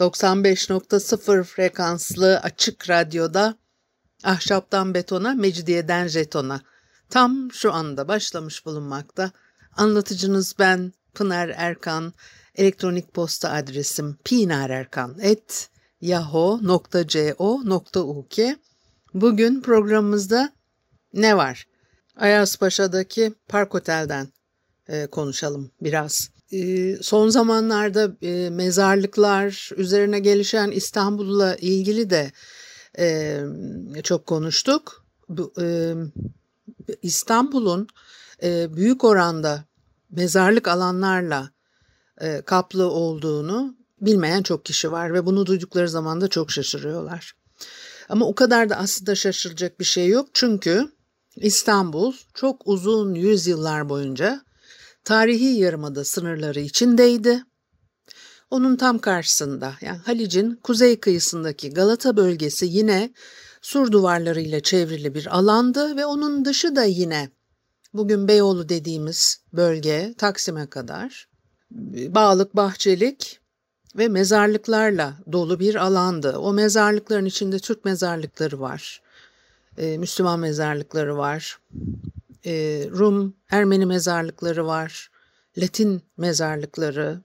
95.0 frekanslı açık radyoda ahşaptan betona, mecidiyeden jetona. Tam şu anda başlamış bulunmakta. Anlatıcınız ben Pınar Erkan. Elektronik posta adresim pinarerkan.yahoo.co.uk Bugün programımızda ne var? Ayazpaşa'daki Park Otel'den e, konuşalım biraz. Son zamanlarda mezarlıklar üzerine gelişen İstanbul'la ilgili de çok konuştuk. Bu, İstanbul'un büyük oranda mezarlık alanlarla kaplı olduğunu bilmeyen çok kişi var ve bunu duydukları zaman da çok şaşırıyorlar. Ama o kadar da aslında şaşıracak bir şey yok çünkü İstanbul çok uzun yüzyıllar boyunca tarihi yarımada sınırları içindeydi. Onun tam karşısında yani Halic'in kuzey kıyısındaki Galata bölgesi yine sur duvarlarıyla çevrili bir alandı ve onun dışı da yine bugün Beyoğlu dediğimiz bölge Taksim'e kadar bağlık, bahçelik ve mezarlıklarla dolu bir alandı. O mezarlıkların içinde Türk mezarlıkları var, e, Müslüman mezarlıkları var, e, Rum, Ermeni mezarlıkları var, Latin mezarlıkları,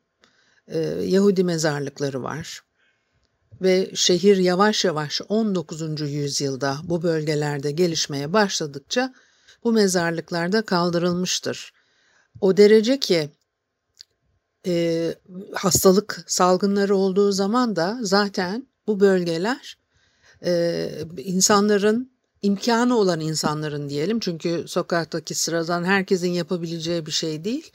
e, Yahudi mezarlıkları var. Ve şehir yavaş yavaş 19. yüzyılda bu bölgelerde gelişmeye başladıkça bu mezarlıklarda kaldırılmıştır. O derece ki e, hastalık salgınları olduğu zaman da zaten bu bölgeler e, insanların imkanı olan insanların diyelim çünkü sokaktaki sıradan herkesin yapabileceği bir şey değil.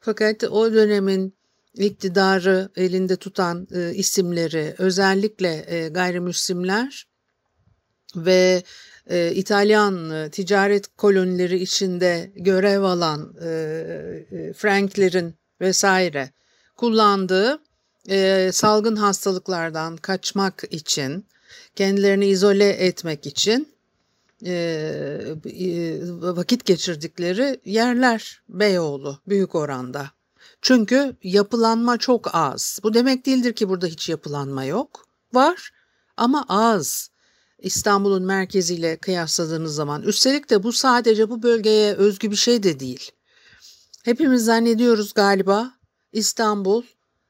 Fakat o dönemin iktidarı elinde tutan e, isimleri özellikle e, gayrimüslimler ve e, İtalyan e, ticaret kolonileri içinde görev alan e, e, Franklerin vesaire kullandığı e, salgın hastalıklardan kaçmak için, kendilerini izole etmek için vakit geçirdikleri yerler Beyoğlu büyük oranda. Çünkü yapılanma çok az. Bu demek değildir ki burada hiç yapılanma yok. Var ama az. İstanbul'un merkeziyle kıyasladığınız zaman. Üstelik de bu sadece bu bölgeye özgü bir şey de değil. Hepimiz zannediyoruz galiba İstanbul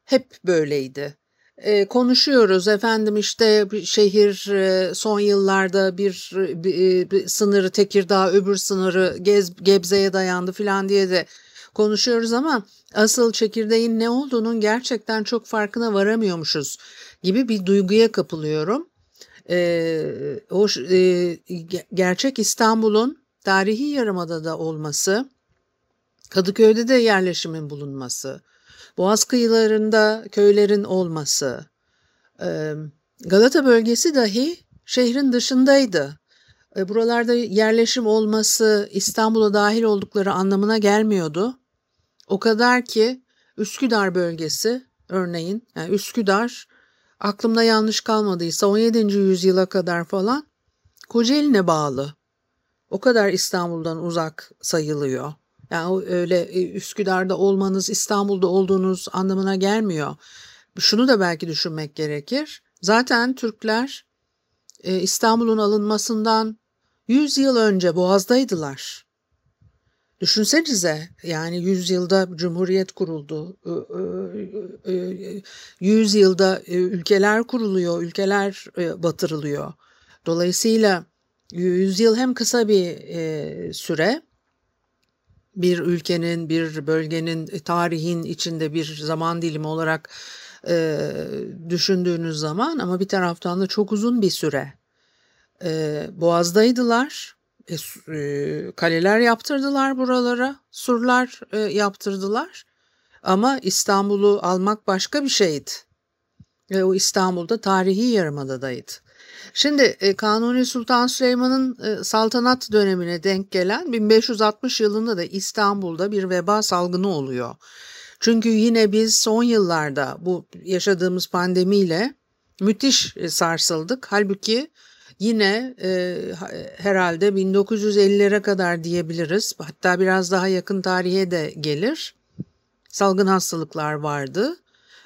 hep böyleydi. E, konuşuyoruz efendim işte şehir e, son yıllarda bir, bir, bir sınırı Tekirdağ öbür sınırı Gez, Gebze'ye dayandı falan diye de konuşuyoruz ama asıl çekirdeğin ne olduğunun gerçekten çok farkına varamıyormuşuz gibi bir duyguya kapılıyorum. E, o e, gerçek İstanbul'un tarihi yarımadada olması, Kadıköy'de de yerleşimin bulunması, Boğaz kıyılarında köylerin olması, Galata bölgesi dahi şehrin dışındaydı. Buralarda yerleşim olması İstanbul'a dahil oldukları anlamına gelmiyordu. O kadar ki Üsküdar bölgesi örneğin, yani Üsküdar aklımda yanlış kalmadıysa 17. yüzyıla kadar falan Kocaeli'ne bağlı. O kadar İstanbul'dan uzak sayılıyor. Yani öyle e, Üsküdar'da olmanız İstanbul'da olduğunuz anlamına gelmiyor. Şunu da belki düşünmek gerekir. Zaten Türkler e, İstanbul'un alınmasından 100 yıl önce Boğaz'daydılar. Düşünsenize yani 100 yılda Cumhuriyet kuruldu. 100 yılda e, ülkeler kuruluyor, ülkeler batırılıyor. Dolayısıyla 100 yıl hem kısa bir süre bir ülkenin, bir bölgenin, e, tarihin içinde bir zaman dilimi olarak e, düşündüğünüz zaman ama bir taraftan da çok uzun bir süre e, Boğaz'daydılar. E, e, kaleler yaptırdılar buralara, surlar e, yaptırdılar. Ama İstanbul'u almak başka bir şeydi. ve o İstanbul'da tarihi yarımadadaydı. Şimdi e, Kanuni Sultan Süleyman'ın e, saltanat dönemine denk gelen 1560 yılında da İstanbul'da bir veba salgını oluyor. Çünkü yine biz son yıllarda bu yaşadığımız pandemiyle müthiş e, sarsıldık. Halbuki yine e, herhalde 1950'lere kadar diyebiliriz. Hatta biraz daha yakın tarihe de gelir. Salgın hastalıklar vardı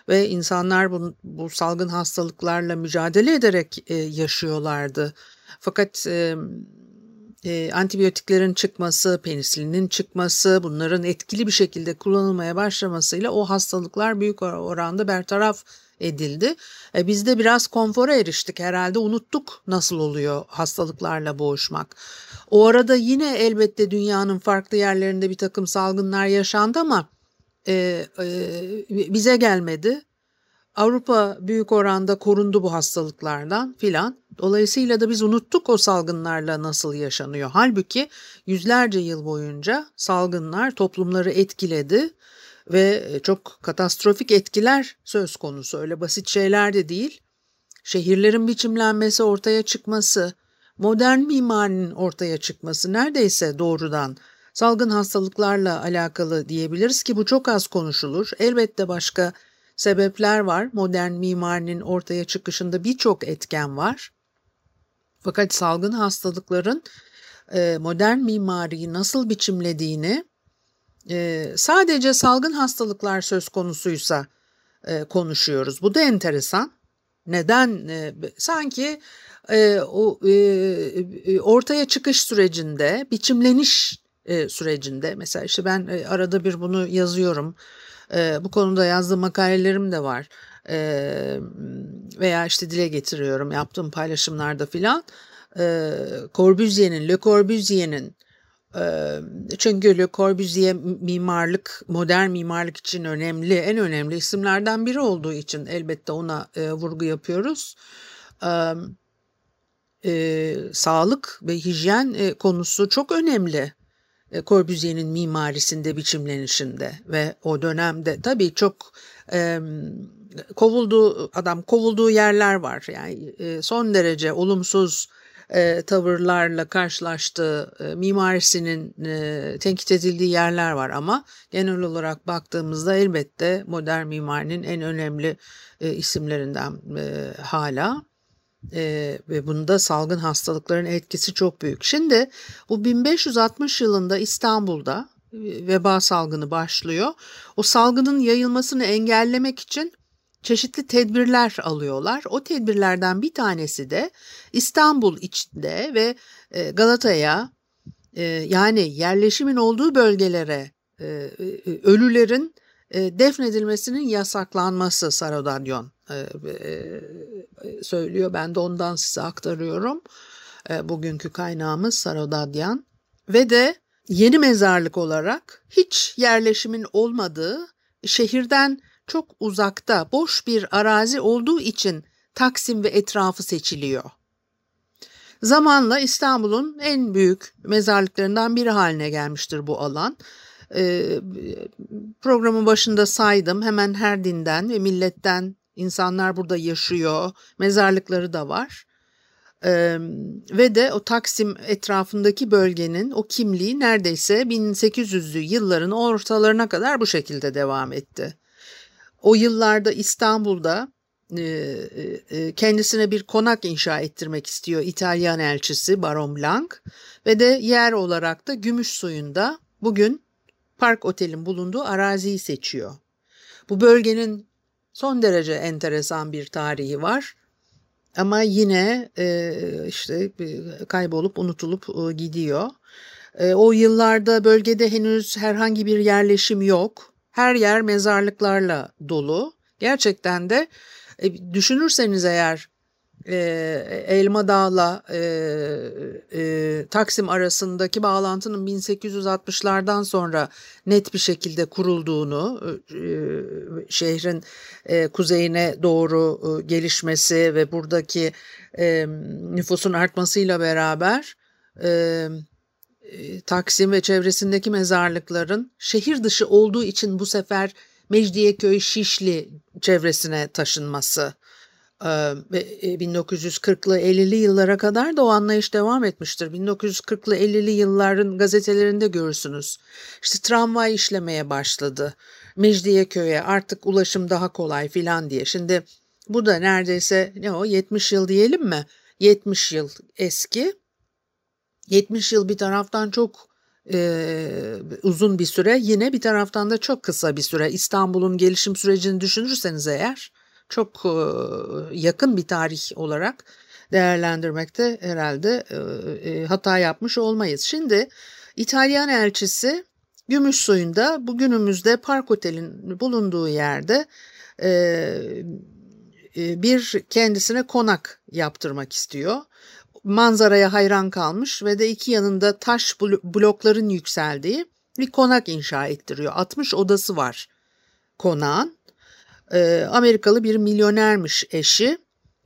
ve insanlar bu, bu salgın hastalıklarla mücadele ederek e, yaşıyorlardı. Fakat e, e, antibiyotiklerin çıkması, penisilinin çıkması, bunların etkili bir şekilde kullanılmaya başlamasıyla o hastalıklar büyük oranda bertaraf edildi. E, biz de biraz konfora eriştik herhalde unuttuk nasıl oluyor hastalıklarla boğuşmak. O arada yine elbette dünyanın farklı yerlerinde bir takım salgınlar yaşandı ama e, e, bize gelmedi. Avrupa büyük oranda korundu bu hastalıklardan filan. Dolayısıyla da biz unuttuk o salgınlarla nasıl yaşanıyor. Halbuki yüzlerce yıl boyunca salgınlar toplumları etkiledi ve çok katastrofik etkiler söz konusu. Öyle basit şeyler de değil. Şehirlerin biçimlenmesi, ortaya çıkması, modern mimarinin ortaya çıkması neredeyse doğrudan salgın hastalıklarla alakalı diyebiliriz ki bu çok az konuşulur. Elbette başka sebepler var. Modern mimarinin ortaya çıkışında birçok etken var. Fakat salgın hastalıkların e, modern mimariyi nasıl biçimlediğini e, sadece salgın hastalıklar söz konusuysa e, konuşuyoruz. Bu da enteresan. Neden? Sanki ortaya çıkış sürecinde, biçimleniş sürecinde mesela işte ben arada bir bunu yazıyorum. bu konuda yazdığım makalelerim de var. veya işte dile getiriyorum yaptığım paylaşımlarda filan. Corbusier'in, Le Corbusier'in çünkü Le Corbusier mimarlık, modern mimarlık için önemli, en önemli isimlerden biri olduğu için elbette ona vurgu yapıyoruz. sağlık ve hijyen konusu çok önemli. Corbusier'in mimarisinde, biçimlenişinde ve o dönemde tabii çok e, kovulduğu adam kovulduğu yerler var. Yani e, son derece olumsuz e, tavırlarla karşılaştığı e, mimarisinin e, tenkit edildiği yerler var ama genel olarak baktığımızda elbette modern mimarinin en önemli e, isimlerinden e, hala e, ve bunda salgın hastalıkların etkisi çok büyük. Şimdi bu 1560 yılında İstanbul'da veba salgını başlıyor. O salgının yayılmasını engellemek için çeşitli tedbirler alıyorlar. O tedbirlerden bir tanesi de İstanbul içinde ve Galata'ya yani yerleşimin olduğu bölgelere e, ölülerin defnedilmesinin yasaklanması Sarodadyon söylüyor. Ben de ondan size aktarıyorum. Bugünkü kaynağımız Sarodadyan ve de yeni mezarlık olarak hiç yerleşimin olmadığı şehirden çok uzakta boş bir arazi olduğu için Taksim ve etrafı seçiliyor. Zamanla İstanbul'un en büyük mezarlıklarından biri haline gelmiştir bu alan. Ee, programın başında saydım hemen her dinden ve milletten insanlar burada yaşıyor. Mezarlıkları da var. Ee, ve de o Taksim etrafındaki bölgenin o kimliği neredeyse 1800'lü yılların ortalarına kadar bu şekilde devam etti. O yıllarda İstanbul'da e, e, kendisine bir konak inşa ettirmek istiyor İtalyan elçisi Baron Blanc ve de yer olarak da Gümüş Suyu'nda bugün Park Otel'in bulunduğu araziyi seçiyor. Bu bölgenin son derece enteresan bir tarihi var. Ama yine e, işte kaybolup unutulup gidiyor. O yıllarda bölgede henüz herhangi bir yerleşim yok. Her yer mezarlıklarla dolu. Gerçekten de e, düşünürseniz eğer e, Elma Dağ'la e, e, Taksim arasındaki bağlantının 1860'lardan sonra net bir şekilde kurulduğunu, e, şehrin e, kuzeyine doğru e, gelişmesi ve buradaki e, nüfusun artmasıyla beraber e, Taksim ve çevresindeki mezarlıkların şehir dışı olduğu için bu sefer Mecidiyeköy Şişli çevresine taşınması 1940'lı 50'li yıllara kadar da o anlayış devam etmiştir. 1940'lı 50'li yılların gazetelerinde görürsünüz. İşte tramvay işlemeye başladı. Mecidiyeköy'e artık ulaşım daha kolay filan diye. Şimdi bu da neredeyse ne o 70 yıl diyelim mi? 70 yıl eski. 70 yıl bir taraftan çok e, uzun bir süre yine bir taraftan da çok kısa bir süre. İstanbul'un gelişim sürecini düşünürseniz eğer çok yakın bir tarih olarak değerlendirmekte herhalde hata yapmış olmayız. Şimdi İtalyan elçisi Gümüşsuyu'nda bugünümüzde Park Otel'in bulunduğu yerde bir kendisine konak yaptırmak istiyor. Manzaraya hayran kalmış ve de iki yanında taş blokların yükseldiği bir konak inşa ettiriyor. 60 odası var konağın e, Amerikalı bir milyonermiş eşi.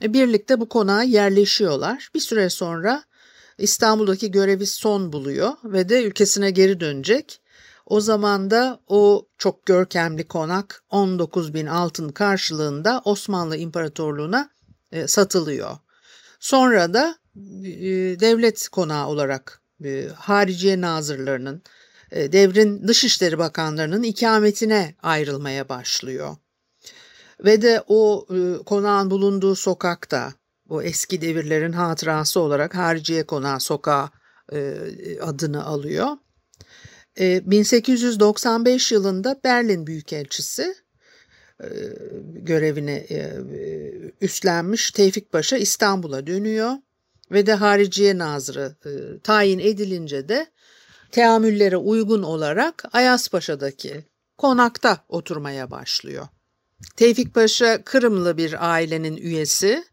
E, birlikte bu konağa yerleşiyorlar. Bir süre sonra İstanbul'daki görevi son buluyor ve de ülkesine geri dönecek. O zaman da o çok görkemli konak 19 bin altın karşılığında Osmanlı İmparatorluğu'na e, satılıyor. Sonra da e, devlet konağı olarak e, hariciye nazırlarının, e, devrin dışişleri bakanlarının ikametine ayrılmaya başlıyor. Ve de o e, konağın bulunduğu sokakta o eski devirlerin hatırası olarak Hariciye Konağı Sokağı e, adını alıyor. E, 1895 yılında Berlin Büyükelçisi e, görevini e, üstlenmiş Tevfik Paşa İstanbul'a dönüyor ve de Hariciye Nazırı e, tayin edilince de teamüllere uygun olarak Ayaspaşa'daki konakta oturmaya başlıyor. Tevfik Paşa Kırımlı bir ailenin üyesi.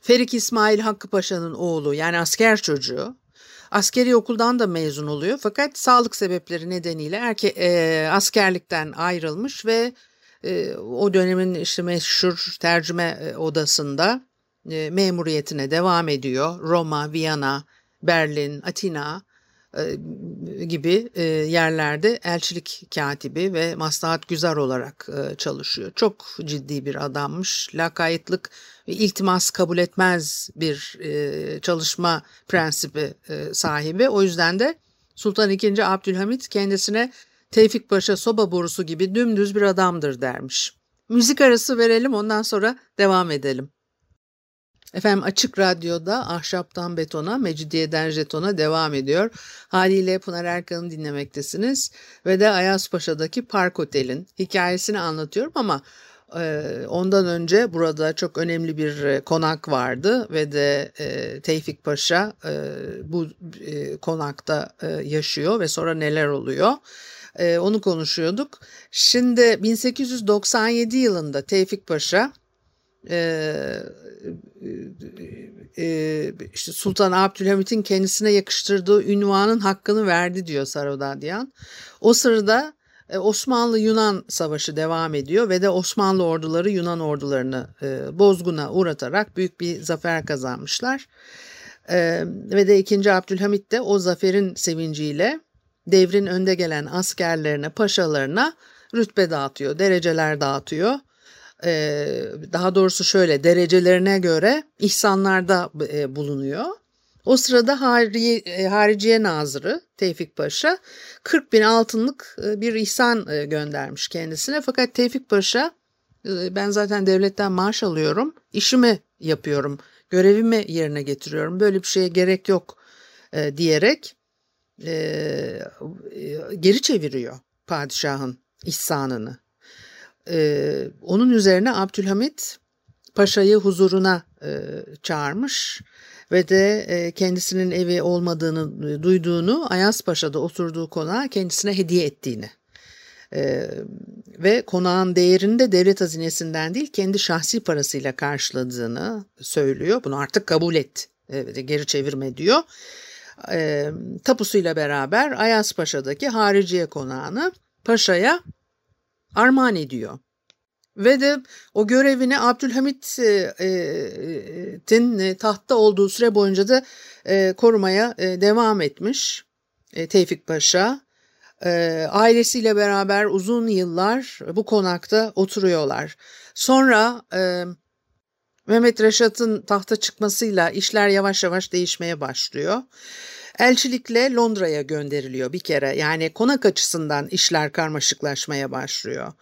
Ferik İsmail Hakkı Paşa'nın oğlu yani asker çocuğu. Askeri okuldan da mezun oluyor fakat sağlık sebepleri nedeniyle erke, e, askerlikten ayrılmış ve e, o dönemin işte meşhur tercüme e, odasında e, memuriyetine devam ediyor. Roma, Viyana, Berlin, Atina gibi yerlerde elçilik katibi ve maslahat güzar olarak çalışıyor. Çok ciddi bir adammış. Lakaytlık ve iltimas kabul etmez bir çalışma prensibi sahibi. O yüzden de Sultan II. Abdülhamit kendisine Tevfik Paşa soba borusu gibi dümdüz bir adamdır dermiş. Müzik arası verelim ondan sonra devam edelim. Efendim Açık Radyo'da Ahşaptan Betona, Mecidiyeden Jeton'a devam ediyor. Haliyle Pınar Erkan'ı dinlemektesiniz ve de Ayazpaşa'daki Park Otel'in hikayesini anlatıyorum ama e, ondan önce burada çok önemli bir e, konak vardı ve de e, Tevfik Paşa e, bu e, konakta e, yaşıyor ve sonra neler oluyor? E, onu konuşuyorduk. Şimdi 1897 yılında Tevfik Paşa e, e, işte Sultan Abdülhamit'in kendisine yakıştırdığı ünvanın hakkını verdi diyor Sarodadyan. O sırada e, Osmanlı-Yunan savaşı devam ediyor ve de Osmanlı orduları Yunan ordularını e, bozguna uğratarak büyük bir zafer kazanmışlar. E, ve de 2. Abdülhamit de o zaferin sevinciyle devrin önde gelen askerlerine, paşalarına rütbe dağıtıyor, dereceler dağıtıyor daha doğrusu şöyle derecelerine göre ihsanlarda bulunuyor. O sırada Hari, Hariciye Nazırı Tevfik Paşa 40 bin altınlık bir ihsan göndermiş kendisine. Fakat Tevfik Paşa ben zaten devletten maaş alıyorum, işimi yapıyorum, görevimi yerine getiriyorum. Böyle bir şeye gerek yok diyerek geri çeviriyor padişahın ihsanını. Ee, onun üzerine Abdülhamit Paşa'yı huzuruna e, çağırmış ve de e, kendisinin evi olmadığını e, duyduğunu Ayas Paşa'da oturduğu konağa kendisine hediye ettiğini e, ve konağın değerini de devlet hazinesinden değil kendi şahsi parasıyla karşıladığını söylüyor. Bunu artık kabul et, e, geri çevirme diyor. E, tapusuyla beraber Ayas Paşa'daki hariciye konağını Paşa'ya armağan ediyor. Ve de o görevini Abdülhamit'in e, tahtta olduğu süre boyunca da e, korumaya e, devam etmiş Tevfik Paşa. Ailesiyle beraber uzun yıllar bu konakta oturuyorlar. Sonra Mehmet Reşat'ın tahta çıkmasıyla işler yavaş yavaş değişmeye başlıyor. Elçilikle Londra'ya gönderiliyor bir kere. Yani konak açısından işler karmaşıklaşmaya başlıyor.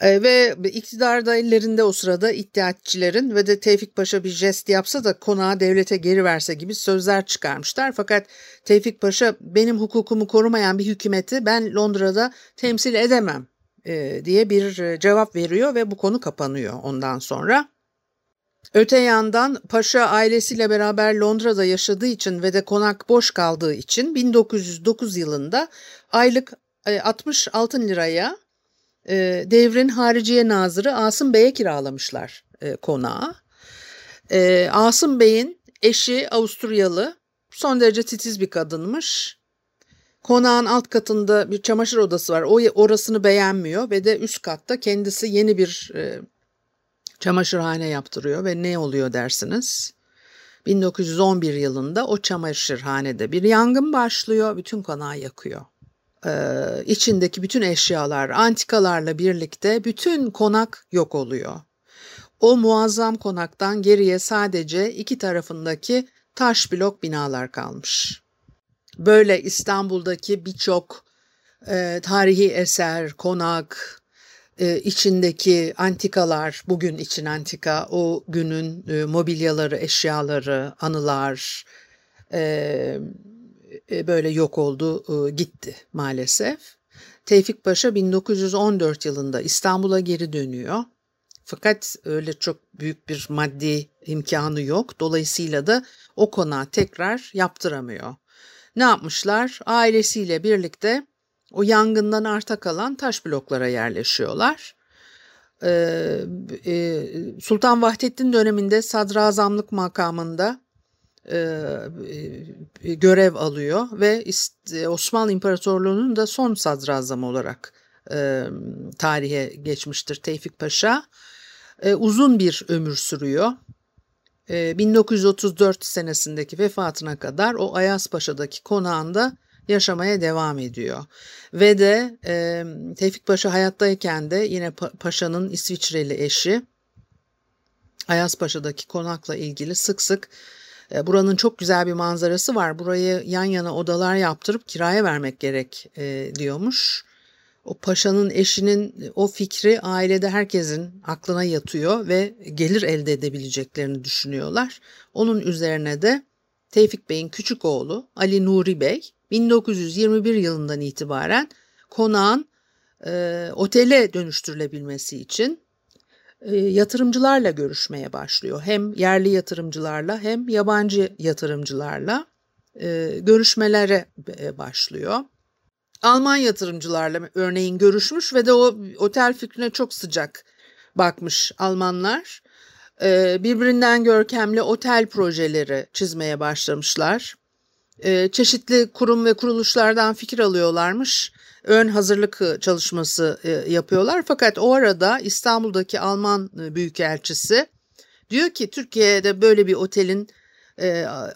E, ve iktidarda ellerinde o sırada iddiatçilerin ve de Tevfik Paşa bir jest yapsa da konağı devlete geri verse gibi sözler çıkarmışlar. Fakat Tevfik Paşa benim hukukumu korumayan bir hükümeti ben Londra'da temsil edemem e, diye bir e, cevap veriyor ve bu konu kapanıyor ondan sonra. Öte yandan Paşa ailesiyle beraber Londra'da yaşadığı için ve de konak boş kaldığı için 1909 yılında aylık 60 e, altın liraya e, devrin hariciye nazırı Asım Bey'e kiralamışlar e, konağı. Asım Bey'in eşi Avusturyalı son derece titiz bir kadınmış. Konağın alt katında bir çamaşır odası var. O orasını beğenmiyor ve de üst katta kendisi yeni bir çamaşırhane yaptırıyor ve ne oluyor dersiniz? 1911 yılında o çamaşırhanede bir yangın başlıyor, bütün konağı yakıyor. Ee, içindeki bütün eşyalar, antikalarla birlikte bütün konak yok oluyor. O muazzam konaktan geriye sadece iki tarafındaki taş blok binalar kalmış. Böyle İstanbul'daki birçok e, tarihi eser, konak, e, içindeki antikalar, bugün için antika, o günün e, mobilyaları, eşyaları, anılar e, e, böyle yok oldu, gitti maalesef. Tevfik Paşa 1914 yılında İstanbul'a geri dönüyor. Fakat öyle çok büyük bir maddi imkanı yok. Dolayısıyla da o konağı tekrar yaptıramıyor. Ne yapmışlar? Ailesiyle birlikte o yangından arta kalan taş bloklara yerleşiyorlar. Ee, e, Sultan Vahdettin döneminde sadrazamlık makamında e, e, görev alıyor ve Osmanlı İmparatorluğu'nun da son sadrazamı olarak tarihe geçmiştir Tevfik Paşa. Uzun bir ömür sürüyor. 1934 senesindeki vefatına kadar o Ayazpaşa'daki konağında yaşamaya devam ediyor. Ve de e, Tevfik Paşa hayattayken de yine Paşa'nın İsviçreli eşi Ayas Paşa'daki konakla ilgili sık sık e, buranın çok güzel bir manzarası var. Burayı yan yana odalar yaptırıp kiraya vermek gerek e, diyormuş. O paşanın eşinin o fikri ailede herkesin aklına yatıyor ve gelir elde edebileceklerini düşünüyorlar. Onun üzerine de Tevfik Bey'in küçük oğlu Ali Nuri Bey 1921 yılından itibaren konağın e, otele dönüştürülebilmesi için e, yatırımcılarla görüşmeye başlıyor. Hem yerli yatırımcılarla hem yabancı yatırımcılarla e, görüşmelere e, başlıyor. Alman yatırımcılarla örneğin görüşmüş ve de o otel fikrine çok sıcak bakmış Almanlar. E, birbirinden görkemli otel projeleri çizmeye başlamışlar e, çeşitli kurum ve kuruluşlardan fikir alıyorlarmış. Ön hazırlık e, çalışması e, yapıyorlar. Fakat o arada İstanbul'daki Alman e, Büyükelçisi diyor ki Türkiye'de böyle bir otelin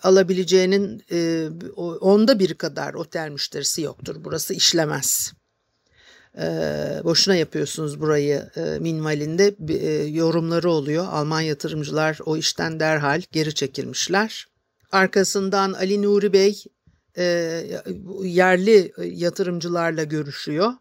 alabileceğinin onda bir kadar otel müşterisi yoktur. Burası işlemez. E, boşuna yapıyorsunuz burayı e, minvalinde e, yorumları oluyor. Alman yatırımcılar o işten derhal geri çekilmişler. Arkasından Ali Nuri Bey e, yerli yatırımcılarla görüşüyor.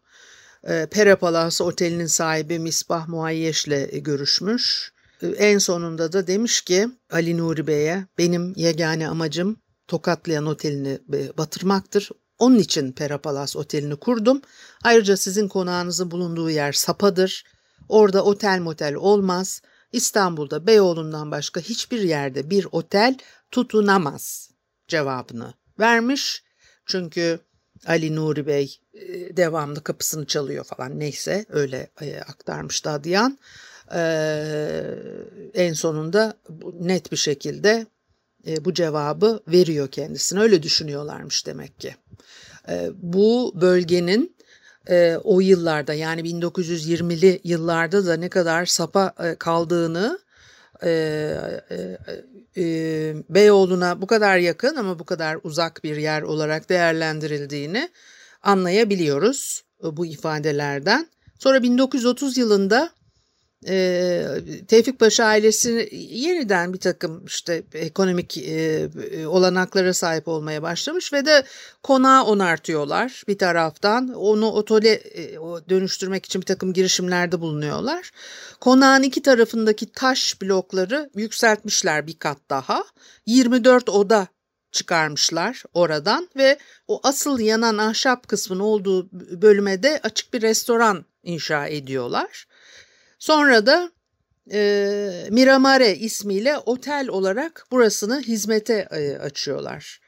E, Pere Palası Oteli'nin sahibi Misbah Muayyeş'le görüşmüş. En sonunda da demiş ki Ali Nuri Bey'e benim yegane amacım Tokatlayan Oteli'ni batırmaktır. Onun için Pera Palas Oteli'ni kurdum. Ayrıca sizin konağınızın bulunduğu yer Sapa'dır. Orada otel motel olmaz. İstanbul'da Beyoğlu'ndan başka hiçbir yerde bir otel tutunamaz cevabını vermiş. Çünkü Ali Nuri Bey e, devamlı kapısını çalıyor falan neyse öyle e, aktarmış Dadyan. Ee, en sonunda net bir şekilde e, bu cevabı veriyor kendisine öyle düşünüyorlarmış demek ki. bu bölgenin o yıllarda yani 1920'li yıllarda da ne kadar sapa kaldığını e, e, e, Beyoğlu'na bu kadar yakın ama bu kadar uzak bir yer olarak değerlendirildiğini anlayabiliyoruz bu ifadelerden. Sonra 1930 yılında e, Tevfik Paşa ailesi yeniden bir takım işte ekonomik e, olanaklara sahip olmaya başlamış ve de konağı onartıyorlar bir taraftan. Onu otole e, dönüştürmek için bir takım girişimlerde bulunuyorlar. Konağın iki tarafındaki taş blokları yükseltmişler bir kat daha. 24 oda çıkarmışlar oradan ve o asıl yanan ahşap kısmın olduğu bölüme de açık bir restoran inşa ediyorlar. Sonra da e, Miramare ismiyle otel olarak burasını hizmete e, açıyorlar.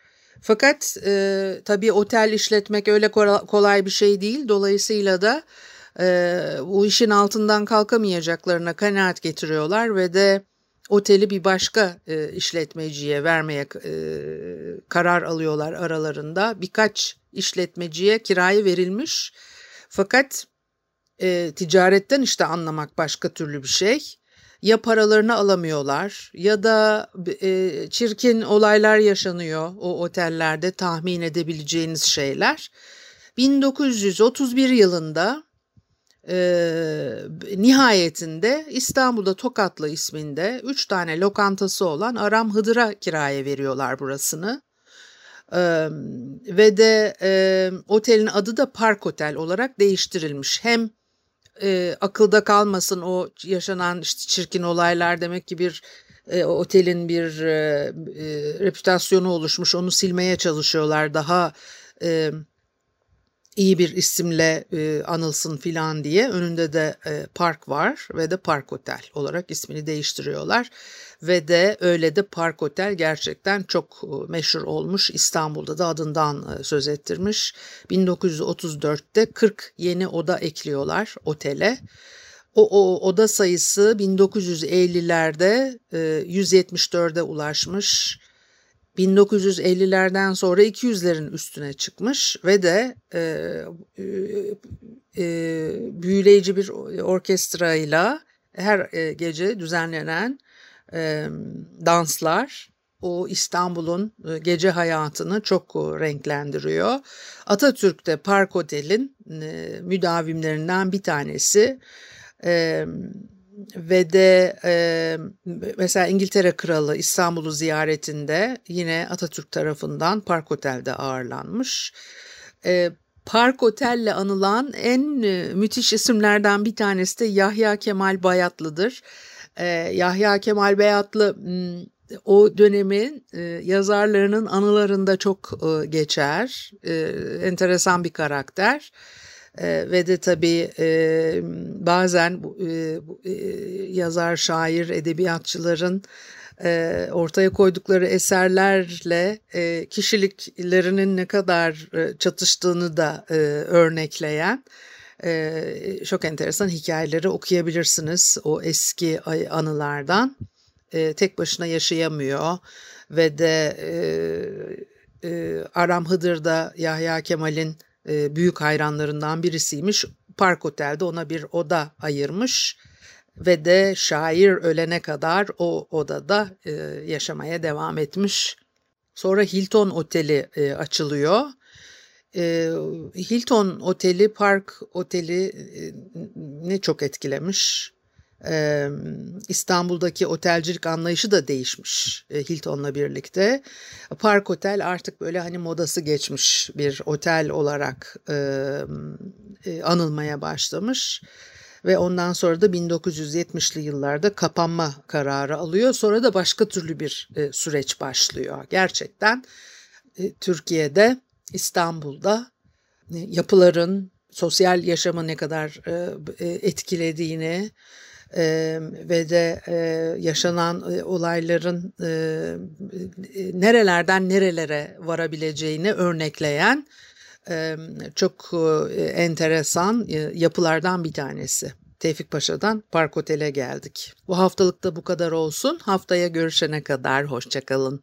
Fakat e, tabii otel işletmek öyle kolay bir şey değil. Dolayısıyla da e, bu işin altından kalkamayacaklarına kanaat getiriyorlar ve de oteli bir başka e, işletmeciye vermeye e, karar alıyorlar aralarında. Birkaç işletmeciye kiraya verilmiş. Fakat e, ticaretten işte anlamak başka türlü bir şey. Ya paralarını alamıyorlar ya da e, çirkin olaylar yaşanıyor o otellerde tahmin edebileceğiniz şeyler. 1931 yılında e, nihayetinde İstanbul'da Tokatlı isminde üç tane lokantası olan Aram Hıdır'a kiraya veriyorlar burasını. E, ve de e, otelin adı da Park Otel olarak değiştirilmiş. Hem e, akılda kalmasın o yaşanan işte çirkin olaylar demek ki bir e, otelin bir e, e, reputasyonu oluşmuş onu silmeye çalışıyorlar daha e, iyi bir isimle e, anılsın filan diye önünde de e, park var ve de Park Otel olarak ismini değiştiriyorlar ve de öyle de Park Otel gerçekten çok e, meşhur olmuş İstanbul'da da adından e, söz ettirmiş 1934'te 40 yeni oda ekliyorlar otele. O, o oda sayısı 1950'lerde e, 174'e ulaşmış. 1950'lerden sonra 200'lerin üstüne çıkmış ve de e, e, e, büyüleyici bir orkestrayla her e, gece düzenlenen e, danslar o İstanbul'un e, gece hayatını çok renklendiriyor. Atatürk de Park Otel'in müdavimlerinden bir tanesi. Ve de e, mesela İngiltere Kralı İstanbul'u ziyaretinde yine Atatürk tarafından Park Otel'de ağırlanmış. E, Park Otel'le anılan en e, müthiş isimlerden bir tanesi de Yahya Kemal Bayatlı'dır. E, Yahya Kemal Bayatlı o dönemin e, yazarlarının anılarında çok e, geçer. E, enteresan bir karakter. E, ve de tabii e, bazen e, e, yazar, şair, edebiyatçıların e, ortaya koydukları eserlerle e, kişiliklerinin ne kadar e, çatıştığını da e, örnekleyen e, çok enteresan hikayeleri okuyabilirsiniz o eski anılardan. E, tek başına yaşayamıyor ve de e, e, Aram Hıdır'da Yahya Kemal'in e, büyük hayranlarından birisiymiş. Park Otel'de ona bir oda ayırmış ve de şair ölene kadar o odada e, yaşamaya devam etmiş. Sonra Hilton Oteli e, açılıyor. Hilton Oteli, Park Oteli ne çok etkilemiş. İstanbul'daki otelcilik anlayışı da değişmiş Hilton'la birlikte. Park Otel artık böyle hani modası geçmiş bir otel olarak anılmaya başlamış. Ve ondan sonra da 1970'li yıllarda kapanma kararı alıyor. Sonra da başka türlü bir süreç başlıyor. Gerçekten Türkiye'de, İstanbul'da yapıların sosyal yaşamı ne kadar etkilediğini, e, ve de e, yaşanan e, olayların e, nerelerden nerelere varabileceğini örnekleyen e, çok e, enteresan e, yapılardan bir tanesi. Tevfik Paşa'dan Park Otel'e geldik. Bu haftalıkta bu kadar olsun. Haftaya görüşene kadar hoşçakalın.